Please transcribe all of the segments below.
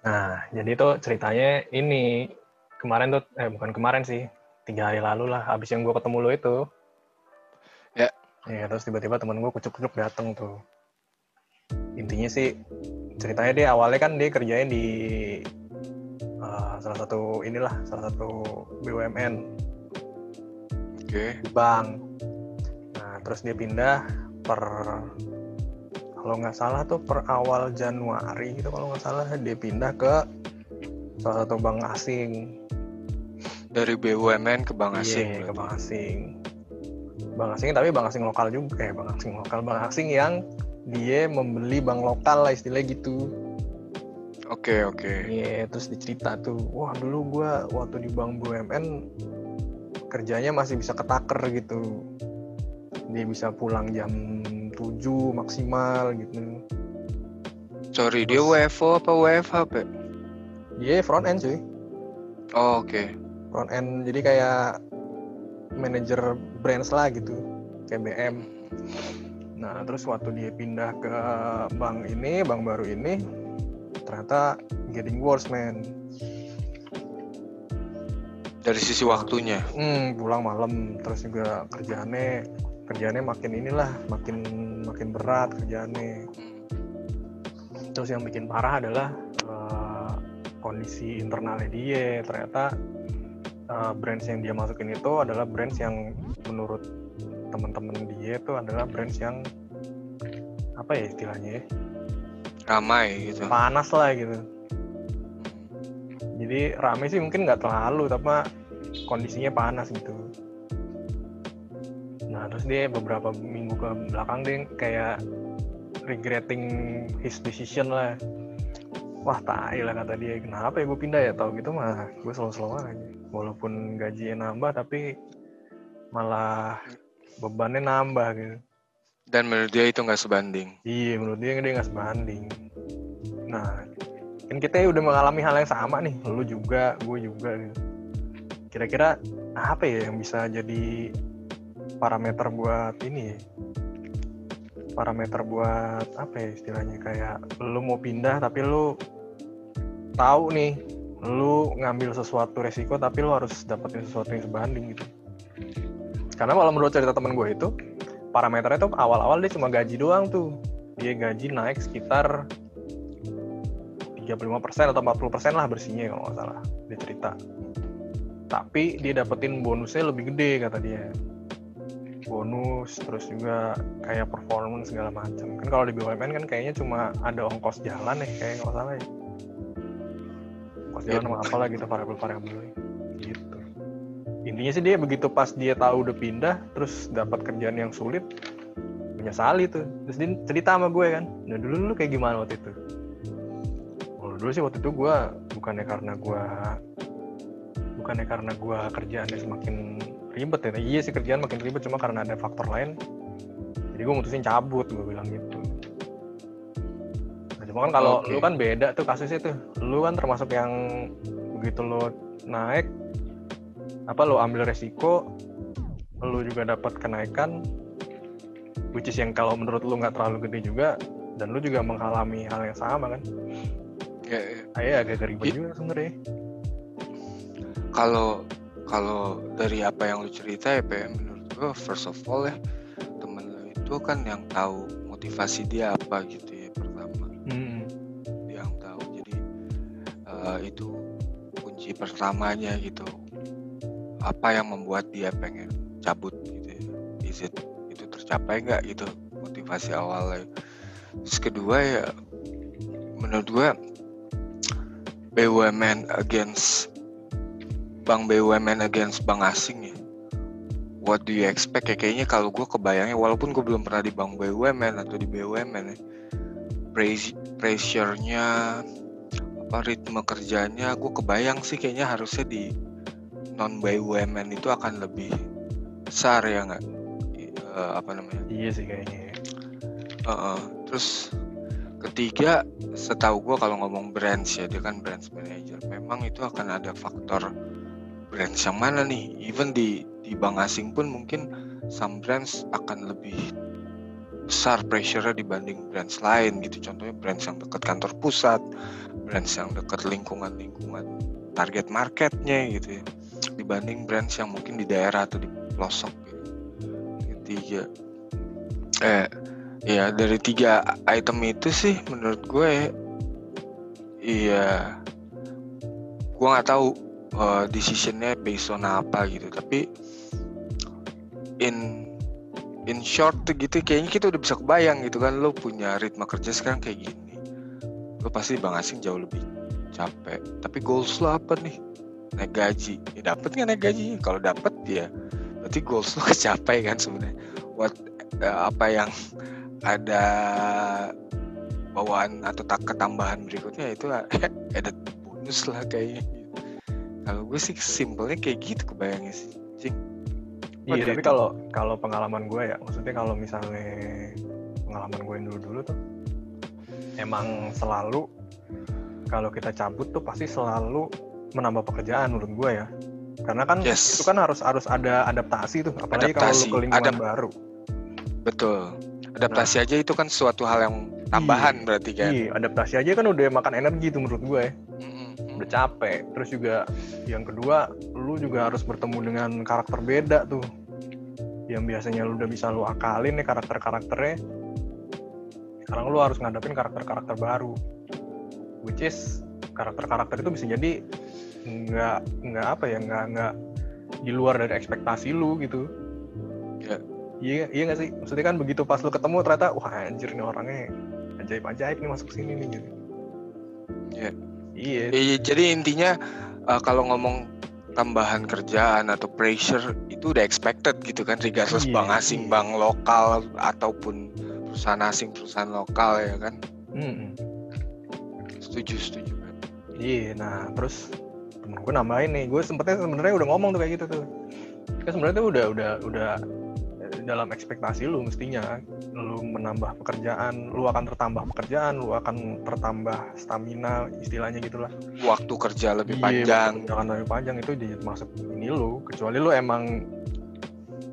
Nah, jadi tuh ceritanya ini kemarin tuh, eh bukan kemarin sih, tiga hari lalu lah, habis yang gue ketemu lo itu. Ya. Ya, terus tiba-tiba temen gue kucuk-kucuk dateng tuh. Intinya sih, ceritanya dia awalnya kan dia kerjain di uh, salah satu inilah, salah satu BUMN Oke. di bank. Nah, terus dia pindah per kalau nggak salah tuh per awal Januari gitu kalau nggak salah dia pindah ke salah satu bank asing. Dari BUMN ke bank asing. Iya, ke bank asing. Bank asing tapi bank asing lokal juga, eh bank asing lokal, bank asing yang dia membeli bank lokal lah istilahnya gitu. Oke, oke. Iya, terus dicerita tuh, wah dulu gua waktu di bank BUMN kerjanya masih bisa ketaker gitu. Dia bisa pulang jam 7 maksimal gitu. Sorry, dia WFO apa WFH, Pe? Dia front end cuy, Oh, oke. front end jadi kayak manajer brands lah gitu, kayak BM. Nah, terus waktu dia pindah ke bank ini, bank baru ini, ternyata getting worse man. Dari sisi waktunya. Hmm, pulang malam, terus juga kerjaannya kerjaannya makin inilah, makin makin berat kerjaannya. Terus yang bikin parah adalah eh, kondisi internalnya dia. Ternyata eh, brands yang dia masukin itu adalah brands yang menurut teman-teman dia itu adalah brands yang apa ya istilahnya ya, Ramai gitu. panas lah gitu. Jadi rame sih mungkin nggak terlalu, tapi kondisinya panas gitu. Terus dia beberapa minggu ke belakang dia kayak regretting his decision lah. Wah tai lah kata dia, kenapa ya gue pindah ya? Tahu gitu mah gue selalu-selalu aja. Walaupun gajinya nambah tapi malah bebannya nambah gitu. Dan menurut dia itu nggak sebanding. Iya, menurut dia dia nggak sebanding. Nah, kan kita ya udah mengalami hal yang sama nih. Lu juga, gue juga. Gitu. Kira-kira apa ya yang bisa jadi parameter buat ini? Parameter buat apa ya istilahnya kayak lu mau pindah tapi lu tahu nih lu ngambil sesuatu resiko tapi lu harus dapetin sesuatu yang sebanding gitu. Karena kalau menurut cerita temen gue itu parameternya tuh awal-awal dia cuma gaji doang tuh dia gaji naik sekitar 35% atau 40% lah bersihnya kalau nggak salah dia cerita tapi dia dapetin bonusnya lebih gede kata dia bonus terus juga kayak performance segala macam. Kan kalau di BUMN kan kayaknya cuma ada ongkos jalan ya kayak nggak salah ya. Ongkos jalan sama apalah gitu variabel-variabel gitu. Intinya sih dia begitu pas dia tahu udah pindah terus dapat kerjaan yang sulit menyesali tuh. Terus dia cerita sama gue kan nah dulu lu kayak gimana waktu itu? Oh, dulu sih waktu itu gue bukannya karena gue bukannya karena gue kerjaannya semakin ribet ya iya sih kerjaan makin ribet cuma karena ada faktor lain jadi gue mutusin cabut gue bilang gitu nah, cuma kan kalau Oke. lu kan beda tuh kasusnya tuh lu kan termasuk yang begitu lu naik apa lu ambil resiko lu juga dapat kenaikan which is yang kalau menurut lu nggak terlalu gede juga dan lu juga mengalami hal yang sama kan Ya, ya. Ayah agak ribet Iya. juga sebenarnya kalau kalau dari apa yang lu cerita ya PM menurut gua first of all ya temen lu itu kan yang tahu motivasi dia apa gitu ya pertama. Hmm. dia yang tahu jadi eh, itu kunci pertamanya gitu. Apa yang membuat dia pengen cabut gitu ya? Is it itu tercapai nggak gitu motivasi awalnya? Terus kedua ya menurut gua BUMN against bank BUMN against bank asing ya? What do you expect ya? Kayaknya kalau gue kebayangnya walaupun gue belum pernah di bank BUMN atau di BUMN ya pres- pressure-nya apa ritme kerjanya gue kebayang sih kayaknya harusnya di non BUMN itu akan lebih besar ya nggak? Eh, apa namanya? Iya sih kayaknya ya. Heeh. terus ketiga setahu gue kalau ngomong brands ya dia kan brands manager. Memang itu akan ada faktor brands yang mana nih? Even di di bank asing pun mungkin some brands akan lebih besar pressure dibanding brands lain gitu. Contohnya brands yang dekat kantor pusat brands yang dekat lingkungan-lingkungan target marketnya gitu ya dibanding brands yang mungkin di daerah atau di pelosok gitu. ketiga eh ya dari tiga item itu sih menurut gue iya gue nggak tahu uh, decisionnya based on apa gitu. Tapi in in short gitu kayaknya kita udah bisa kebayang gitu kan lo punya ritme kerja sekarang kayak gini. Lo pasti bang asing jauh lebih capek. Tapi goals lo apa nih? Naik gaji. Ya dapet nggak naik gaji? Kalau dapet ya berarti goals lo kecapai kan sebenarnya. What uh, apa yang ada bawaan atau tak ketambahan berikutnya itu ada bonus lah kayaknya kalau gue sih simpelnya kayak gitu kebayangnya sih Cing. Iya, tapi kalau kalau pengalaman gue ya, maksudnya kalau misalnya pengalaman gue yang dulu-dulu tuh emang selalu kalau kita cabut tuh pasti selalu menambah pekerjaan menurut gue ya. Karena kan yes. itu kan harus harus ada adaptasi tuh, apalagi kalau lu ke lingkungan Adap baru. Betul. Adaptasi nah, aja itu kan suatu hal yang tambahan iya, berarti kan. Iya, adaptasi aja kan udah makan energi tuh menurut gue. Udah capek. Terus juga yang kedua, lu juga harus bertemu dengan karakter beda tuh. Yang biasanya lu udah bisa lu akalin nih karakter-karakternya. Sekarang lu harus ngadapin karakter-karakter baru. Which is karakter-karakter itu bisa jadi nggak nggak apa ya nggak nggak di luar dari ekspektasi lu gitu. Ya. Iya, iya gak sih? Maksudnya kan begitu pas lu ketemu ternyata, wah anjir nih orangnya ajaib-ajaib nih masuk sini nih gitu. Iya. Iya. Ya, jadi intinya uh, kalau ngomong tambahan kerjaan atau pressure itu udah expected gitu kan regardless iya, bank asing, iya. bank lokal ataupun perusahaan asing, perusahaan lokal ya kan. Hmm. Setuju, setuju kan. Iya, nah terus gue nambahin nih, gue sempetnya sebenarnya udah ngomong tuh kayak gitu tuh. Kan sebenarnya tuh udah udah udah dalam ekspektasi lu mestinya. Lu menambah pekerjaan lu akan tertambah pekerjaan lu akan tertambah stamina istilahnya gitulah. Waktu kerja lebih iya, panjang. akan lebih panjang itu jadi masuk ini lu. Kecuali lu emang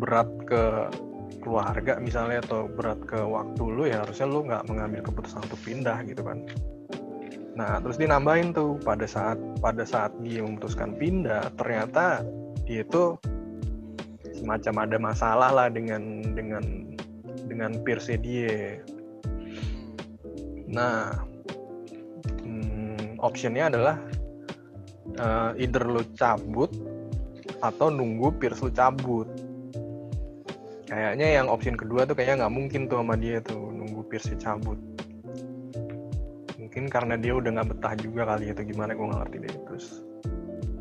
berat ke keluarga misalnya atau berat ke waktu lu ya harusnya lu nggak mengambil keputusan untuk pindah gitu kan. Nah terus dia nambahin tuh pada saat pada saat dia memutuskan pindah ternyata dia itu semacam ada masalah lah dengan dengan dengan peernya dia. Nah, hmm, optionnya adalah uh, either lo cabut atau nunggu peers lo cabut. Kayaknya yang option kedua tuh kayaknya nggak mungkin tuh sama dia tuh nunggu peersnya cabut. Mungkin karena dia udah nggak betah juga kali itu gimana gue nggak ngerti deh terus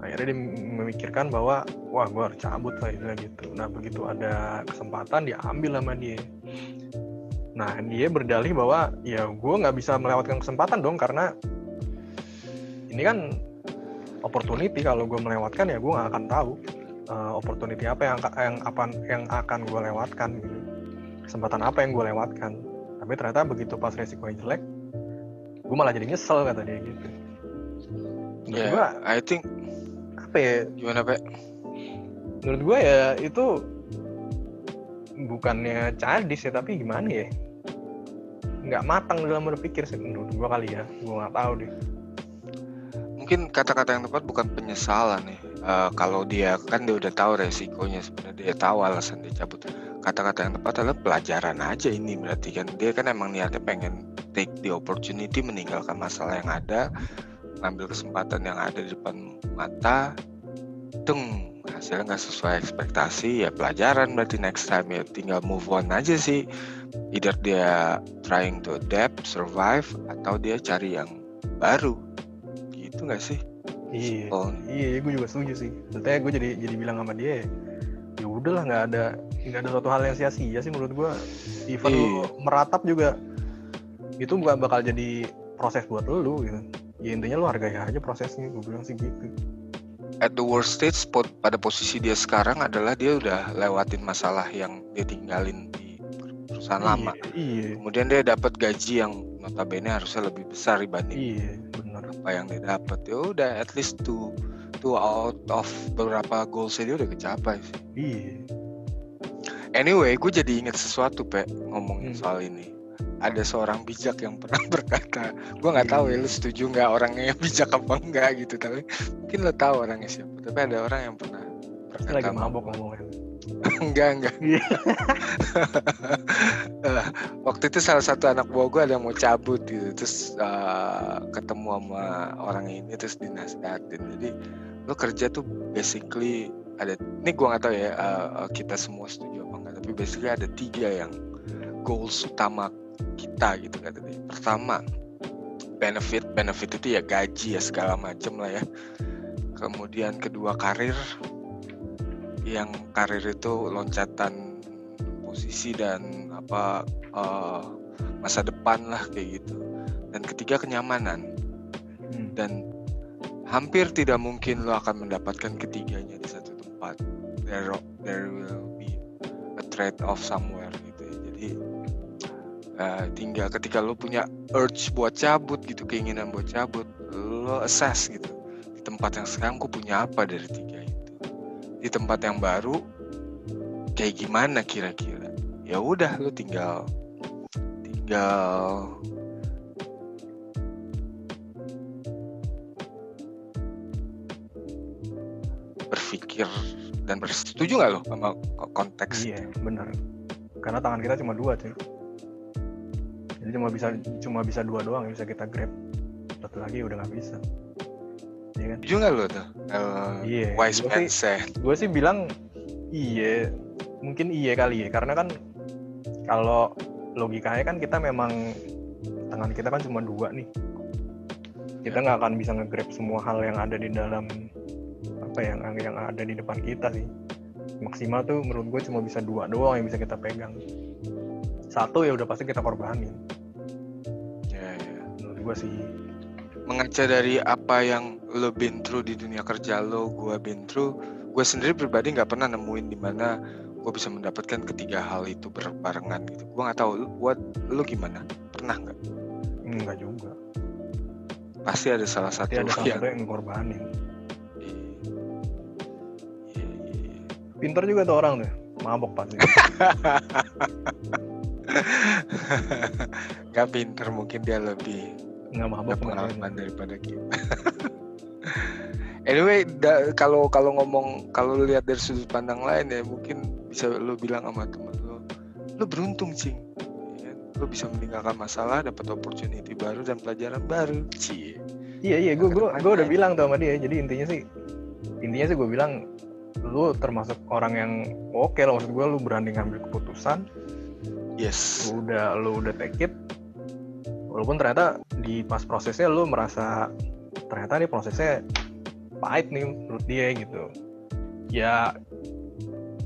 akhirnya dia memikirkan bahwa wah gue harus cabut lah gitu. Nah begitu ada kesempatan dia ambil sama dia. Nah dia berdalih bahwa ya gue nggak bisa melewatkan kesempatan dong karena ini kan opportunity. Kalau gue melewatkan ya gue nggak akan tahu uh, opportunity apa yang yang apa yang akan gue lewatkan. Gitu kesempatan apa yang gue lewatkan? Tapi ternyata begitu pas resikonya jelek gue malah jadi nyesel kata dia gitu. Yeah, gue I think apa ya? Gimana pak? Menurut gue ya itu bukannya cadis ya tapi gimana ya? Nggak matang dalam berpikir sih menurut gue kali ya. Gue nggak tahu deh. Mungkin kata-kata yang tepat bukan penyesalan nih uh, kalau dia kan dia udah tahu resikonya sebenarnya dia tahu alasan dia cabut. Kata-kata yang tepat adalah pelajaran aja ini berarti kan. Dia kan emang niatnya pengen take the opportunity meninggalkan masalah yang ada ngambil kesempatan yang ada di depan mata tung hasilnya nggak sesuai ekspektasi ya pelajaran berarti next time ya tinggal move on aja sih. Either dia trying to adapt survive atau dia cari yang baru. Gitu nggak sih? Iya. Simple. iya gue juga setuju sih. Setelah gue jadi jadi bilang sama dia ya udahlah nggak ada nggak ada suatu hal yang sia-sia sih menurut gue even iya. meratap juga itu bukan bakal jadi proses buat lu gitu ya intinya lu hargai aja prosesnya gue bilang sih gitu at the worst stage pada posisi dia sekarang adalah dia udah lewatin masalah yang dia tinggalin di perusahaan iya, lama iya. kemudian dia dapat gaji yang notabene harusnya lebih besar dibanding iya, benar. apa yang dia dapat ya udah at least two two out of beberapa goals dia udah kecapai sih iya Anyway, gue jadi inget sesuatu, Pe, ngomongin Hmm. soal ini. Ada seorang bijak yang pernah berkata, gue nggak tahu ya lu setuju nggak orangnya yang bijak apa enggak gitu, tapi mungkin lo tahu orangnya siapa. Tapi ada orang yang pernah berkata lagi mabok ngomongnya. enggak enggak. Iya. Eh, waktu itu salah satu anak buah gue ada yang mau cabut gitu, terus eh, ketemu sama orang ini terus dinasihatin. Jadi lo kerja tuh basically ada, ini gue nggak tahu ya eh, kita semua setuju apa enggak, tapi basically ada tiga yang goals utama kita gitu kata dia. Pertama benefit, benefit itu ya gaji ya segala macem lah ya. Kemudian kedua karir, yang karir itu loncatan posisi dan apa eh, masa depan lah kayak gitu. Dan ketiga kenyamanan Hmm. dan hampir tidak mungkin lo akan mendapatkan ketiganya di satu tempat. There there will be a trade off somewhere gitu ya. Jadi eh, tinggal ketika lo punya urge buat cabut gitu, keinginan buat cabut, lo assess gitu. Di tempat yang sekarang gue punya apa dari tiga itu? Di tempat yang baru kayak gimana kira-kira? Ya udah lo tinggal tinggal berpikir dan bersetuju nggak lo sama ko- konteks Iya, benar. Karena tangan kita cuma dua, cuy. Jadi cuma bisa cuma bisa dua doang yang bisa kita grab. Satu lagi udah nggak bisa. Iya kan? nggak lo tuh Iya. wise man sih, said gue sih bilang iya. Mungkin iya kali ya. Karena kan kalau logikanya kan kita memang tangan kita kan cuma dua nih. Kita nggak akan bisa nge-grab semua hal yang ada di dalam apa yang yang ada di depan kita sih. Maksimal tuh menurut gue cuma bisa dua doang yang bisa kita pegang. Satu ya udah pasti kita korbanin. ya, ya. Menurut gue sih. mengaca dari apa yang lo been through di dunia kerja lo gue been through gue sendiri pribadi nggak pernah nemuin di mana gue bisa mendapatkan ketiga hal itu berbarengan gitu gue nggak tahu buat lo gimana pernah nggak Enggak juga. pasti ada salah satu Pasti ada salah yang satu yang ngorbanin. Iya, iya, iya. Pinter juga tuh orang tuh. Mabok pasti. Gak pinter mungkin dia lebih Nggak mabok. pengalaman daripada kita. anyway, da- kalau kalau ngomong kalau lu lihat dari sudut pandang lain ya mungkin bisa lu bilang sama temen lu, lu beruntung cing. Ya, Lu bisa meninggalkan masalah, dapat opportunity baru dan pelajaran baru. Cie. Iya iya, gue gue gue udah bilang tuh sama dia. Jadi intinya sih, intinya sih gue bilang, lu termasuk orang yang oke lah maksud gue, lu berani ngambil keputusan, Yes. lu udah lu udah take it. Walaupun ternyata di pas prosesnya lu merasa ternyata nih prosesnya pahit nih menurut dia gitu. Ya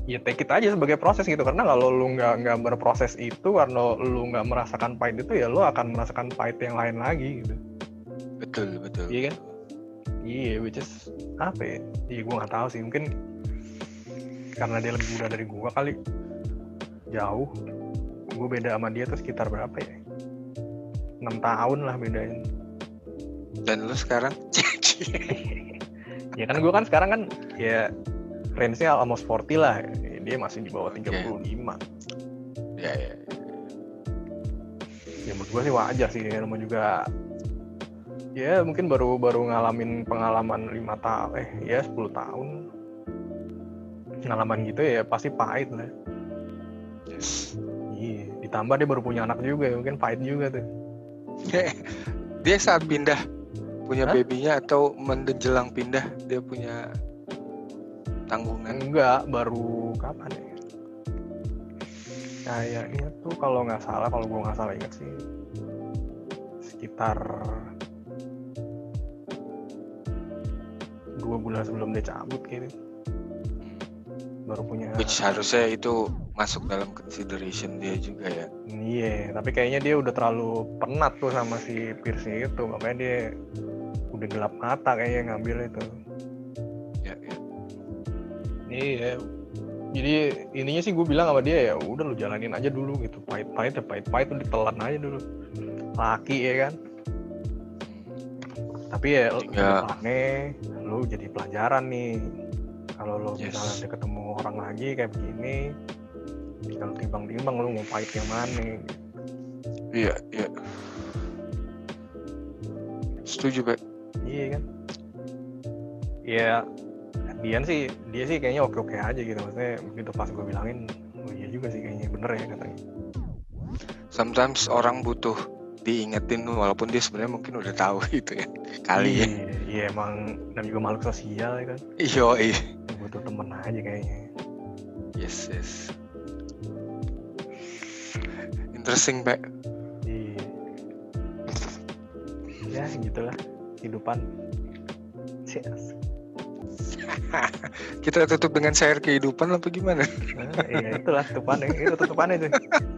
ya take it aja sebagai proses gitu karena kalau lu nggak nggak berproses itu karena lu nggak merasakan pahit itu ya lu akan merasakan pahit yang lain lagi gitu Betul, betul. Iya kan? Iya, which is apa ya? Iya, gue nggak tahu sih. Mungkin karena dia lebih muda dari gue kali. Jauh. Gue beda sama dia tuh sekitar berapa ya? 6 tahun lah bedanya. Dan lu sekarang ya kan gue kan sekarang kan ya range-nya almost 40 lah. Dia masih di bawah 35. ya ya. Ya menurut gue sih wajar sih. Namanya juga ya mungkin baru baru ngalamin pengalaman lima tahun eh ya 10 tahun pengalaman gitu ya pasti pahit lah Yes. Ditambah dia baru punya anak juga, ya, mungkin pahit juga tuh. dia saat pindah punya Hah? babynya atau menjelang pindah dia punya tanggungan Enggak, baru kapan ya? Kayaknya tuh kalau nggak salah, kalau gua nggak salah ingat sih sekitar dua bulan sebelum dia cabut gitu. Baru punya. which harusnya itu masuk dalam consideration dia juga ya Iya, tapi kayaknya dia udah terlalu penat tuh sama si Pierce itu, makanya dia udah gelap mata kayaknya ngambil itu. ya, ya. Iya. Jadi ininya sih gue bilang sama dia ya udah lu jalanin aja dulu gitu. Pahit-pahit ya pahit-pahit tuh ditelan aja dulu. Laki ya kan. Tapi ya Iya. ke depannya lu jadi pelajaran nih. Kalau lu Yes. misalnya ada ketemu orang lagi kayak begini, kalau timbang-timbang lu mau pahit yang mana Iya, iya. Setuju, Pak. iya kan ya Dian sih dia sih kayaknya oke oke aja gitu maksudnya begitu pas gue bilangin oh iya juga sih kayaknya bener ya katanya Sometimes orang butuh diingetin walaupun dia sebenarnya mungkin udah tahu gitu ya. Kali ya. iya, iya emang namanya juga makhluk sosial ya kan Iya, iya. Butuh temen aja kayaknya Yes, yes. Interesting, Pak. iya ya gitulah kehidupan Yes. Kita tutup dengan share kehidupan apa gimana? Nah, iya itulah tutupannya itu tutupannya tuh